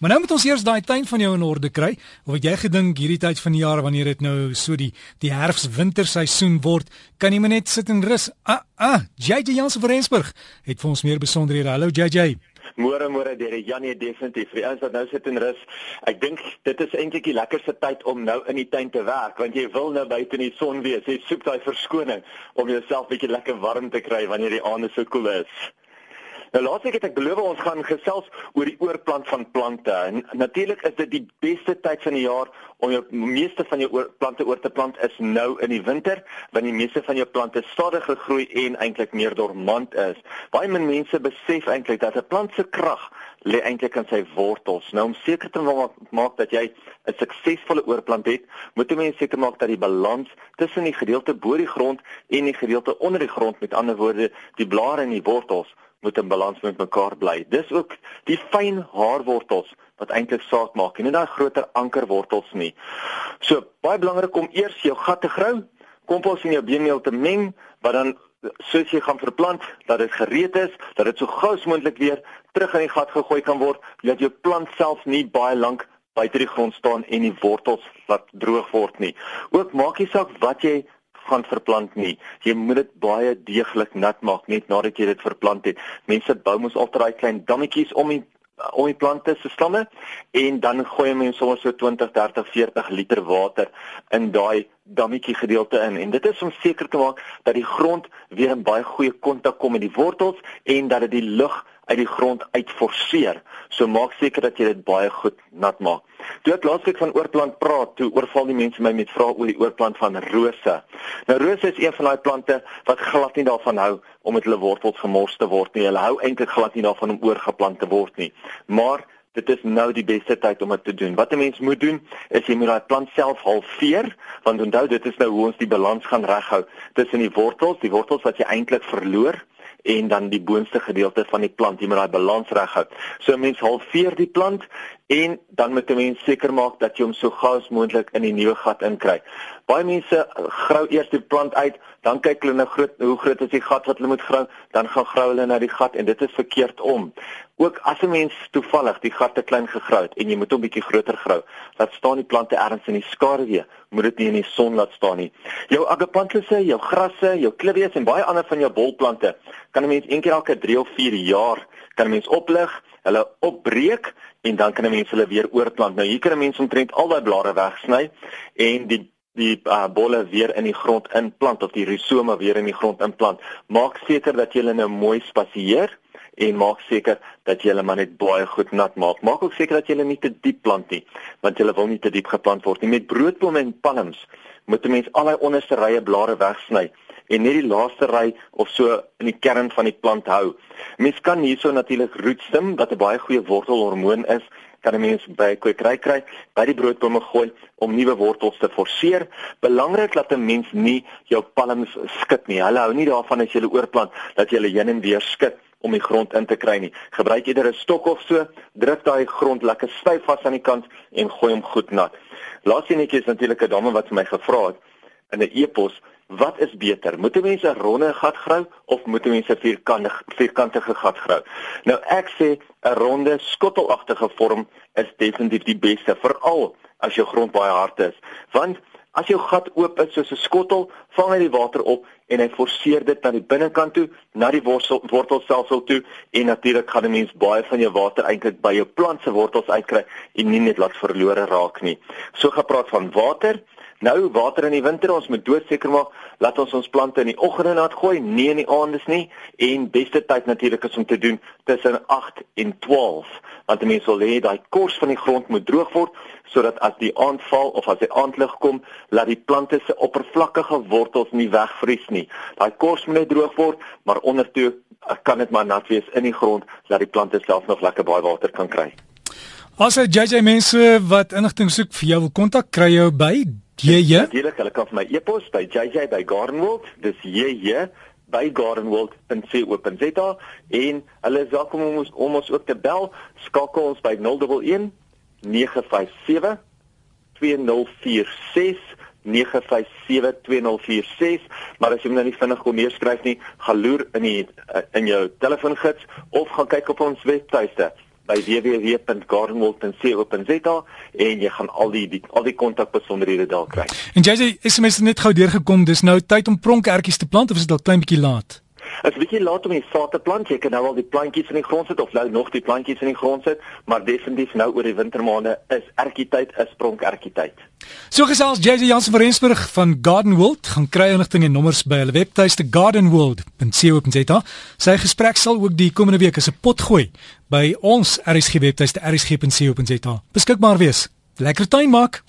Maar nou moet ons eers daai tuin van jou in orde kry. Of het jy gedink hierdie tyd van die jaar wanneer dit nou so die die herfs-winterseisoen word, kan jy maar net sit en rus? Ah, ah, JJ Jansen van Rensburg het vir ons meer besonderhede. Hallo JJ. Môre môre deur Janie definitief. Vir ons wat nou sit en rus, ek dink dit is eintlik die lekkerste tyd om nou in die tuin te werk want jy wil nou buite in die son wees. Jy soek daai verskoning om jouself bietjie lekker warm te kry wanneer die aande so koel cool is. Nou laasweek het ek beloof ons gaan gesels oor die oorplant van plante. En natuurlik is dit die beste tyd van die jaar om jou meeste van jou oor, plante oor te plant is nou in die winter, want die meeste van jou plante stadiger groei en eintlik meer dormant is. Baie min mense besef eintlik dat 'n plant se krag lê eintlik in sy wortels. Nou om seker te maak dat jy 'n suksesvolle oorplant het, moet jy mens seker maak dat die balans tussen die gedeelte bo die grond en die gedeelte onder die grond, met ander woorde, die blare en die wortels moet in balans met mekaar bly. Dis ook die fyn haarwortels wat eintlik saak maak en nie daai groter ankerwortels nie. So baie belangrik om eers jou gat te grou, kompos in jou beenmeel te meng, wat dan soos jy gaan verplant, dat dit gereed is, dat dit so gou as moontlik weer terug in die gat gegooi kan word, dat jou plant self nie baie lank buite die grond staan en die wortels laat droog word nie. Ook maak nie saak wat jy gaan verplant nie. Jy moet dit baie deeglik nat maak net nadat jy dit verplant het. Mense bou mos altyd daai klein dammetjies om die om die plante se stamme en dan gooi mense sommer so 20, 30, 40 liter water in daai dammetjie gedeelte in en dit is om seker te maak dat die grond weer in baie goeie kontak kom met die wortels en dat dit die lug uit die grond uitforceer. So maak seker dat jy dit baie goed nat maak. Toe ek laasweek van oorplant praat, toe oorval die mense my met vrae oor die oorplant van rose. Nou rose is een van daai plante wat glad nie daarvan hou om met hulle wortels gemors te word nie. Hulle hou eintlik glad nie daarvan om oorgeplant te word nie. Maar Dit is nou die beste tyd om dit te doen. Wat 'n mens moet doen, is jy moet daai plant self halveer, want onthou dit is nou hoe ons die balans gaan reghou tussen die wortels, die wortels wat jy eintlik verloor en dan die boonste gedeelte van die plant, jy moet daai balans reghou. So mens halveer die plant en dan moet 'n mens seker maak dat jy hom so gou as moontlik in die nuwe gat inkry. Baie mense grou eers die plant uit, dan kyk hulle nou groot hoe groot is die gat wat hulle moet grou, dan gaan grou hulle na die gat en dit is verkeerd om. Ook as 'n mens toevallig die gat te klein gegrou het en jy moet hom bietjie groter grou, laat staan die plante ergens in die skaduwee, moet dit nie in die son laat staan nie. Jou agapanthuse, jou grasse, jou klippies en baie ander van jou bolplante kan 'n mens een keer elke 3 of 4 jaar kan 'n mens oplig, hulle opbreek en dan kan 'n mens hulle weer oorplant. Nou hier kan 'n mens omtrent al daai blare wegsny en die die uh, bolle weer in die grond inplant of die rhizome weer in die grond inplant. Maak seker dat jy hulle nou mooi spasieer en maak seker dat jy hulle maar net baie goed nat maak. Maak ook seker dat jy hulle nie te diep plant nie, want hulle wil nie te diep geplant word nie. Met broodbome en palms moet 'n mens al daai onderste rye blare wegsny en net die laaste ry of so in die kern van die plant hou. Mens kan hierso natuurlik rootstem wat 'n baie goeie wortelhormoon is kan 'n mens by kwekery kry, by die broodbome gooi om nuwe wortels te forceer. Belangrik dat 'n mens nie jou palms skud nie. Hulle hou nie daarvan as jy hulle oorplant dat jy hulle heen en weer skud om die grond in te kry nie. Gebruik eerder 'n stok of so, druk daai grond lekker styf vas aan die kant en gooi hom goed nat. Laaste netjie is natuurlik 'n dame wat vir my gevra het in 'n e-pos, wat is beter? Moet 'n mens 'n ronde gat grou of moet 'n mens 'n vierkantige vierkantige gat grou? Nou ek sê 'n ronde skottelagtige vorm is definitief die beste, veral as jou grond baie hard is, want As jou gat oop is soos 'n skottel, vang hy die water op en hy forceer dit na die binnekant toe, na die wortel wortelstelsel toe en natuurlik gaan 'n mens baie van jou water eintlik by jou plant se wortels uitkry en nie net laat verlore raak nie. So gepraat van water, Nou water in die winter, ons moet doodseker maak laat ons ons plante in die oggende laat gooi, nie in die aandes nie. En beste tyd natuurlik is om te doen tussen 8 en 12, want mense wil hê daai kors van die grond moet droog word sodat as die aand val of as die aandlig kom, laat die plante se oppervlakkige wortels nie wegvries nie. Daai kors moet net droog word, maar ondertoe kan dit maar nat wees in die grond dat die plante self nog lekker baie water kan kry. As jy JJ mense wat inligting soek vir jou wil kontak kry jou by JJ. Natuurlik, hulle kan vir my e-pos by JJ by Gardenwold. Dis JJ by gardenwold.co.za en hulle is welkom om ons om ons ook te bel. Skakel ons by 011 957 2046 9572046 maar as jy nou nie vinnig kon neerskryf nie, gaan loer in die in jou telefoongids of gaan kyk op ons webtuiste by www.gardenwold.co.za en jy gaan al die, die al die kontakbesonderhede daar kry. En sê SMS net gou deurgekom, dis nou tyd om pronkertjies te plant of is dit al klein bietjie laat? Is bietjie laat om die saad te plant. Jy kan nou al die plantjies in die grond sit of nou nog die plantjies in die grond sit, maar definitief nou oor die wintermaande is ertjietyd, is pronkertjietyd. So gesels JJ Jansen van Rensburg van Garden World, gaan kry inligting en nommers by hulle webtuiste gardenworld.co.za. Sy gesprek sal ook die komende week as 'n pot gooi by ons RSG webtuiste rsg.co.za. Beskikbaar wees. Lekker tuin maak.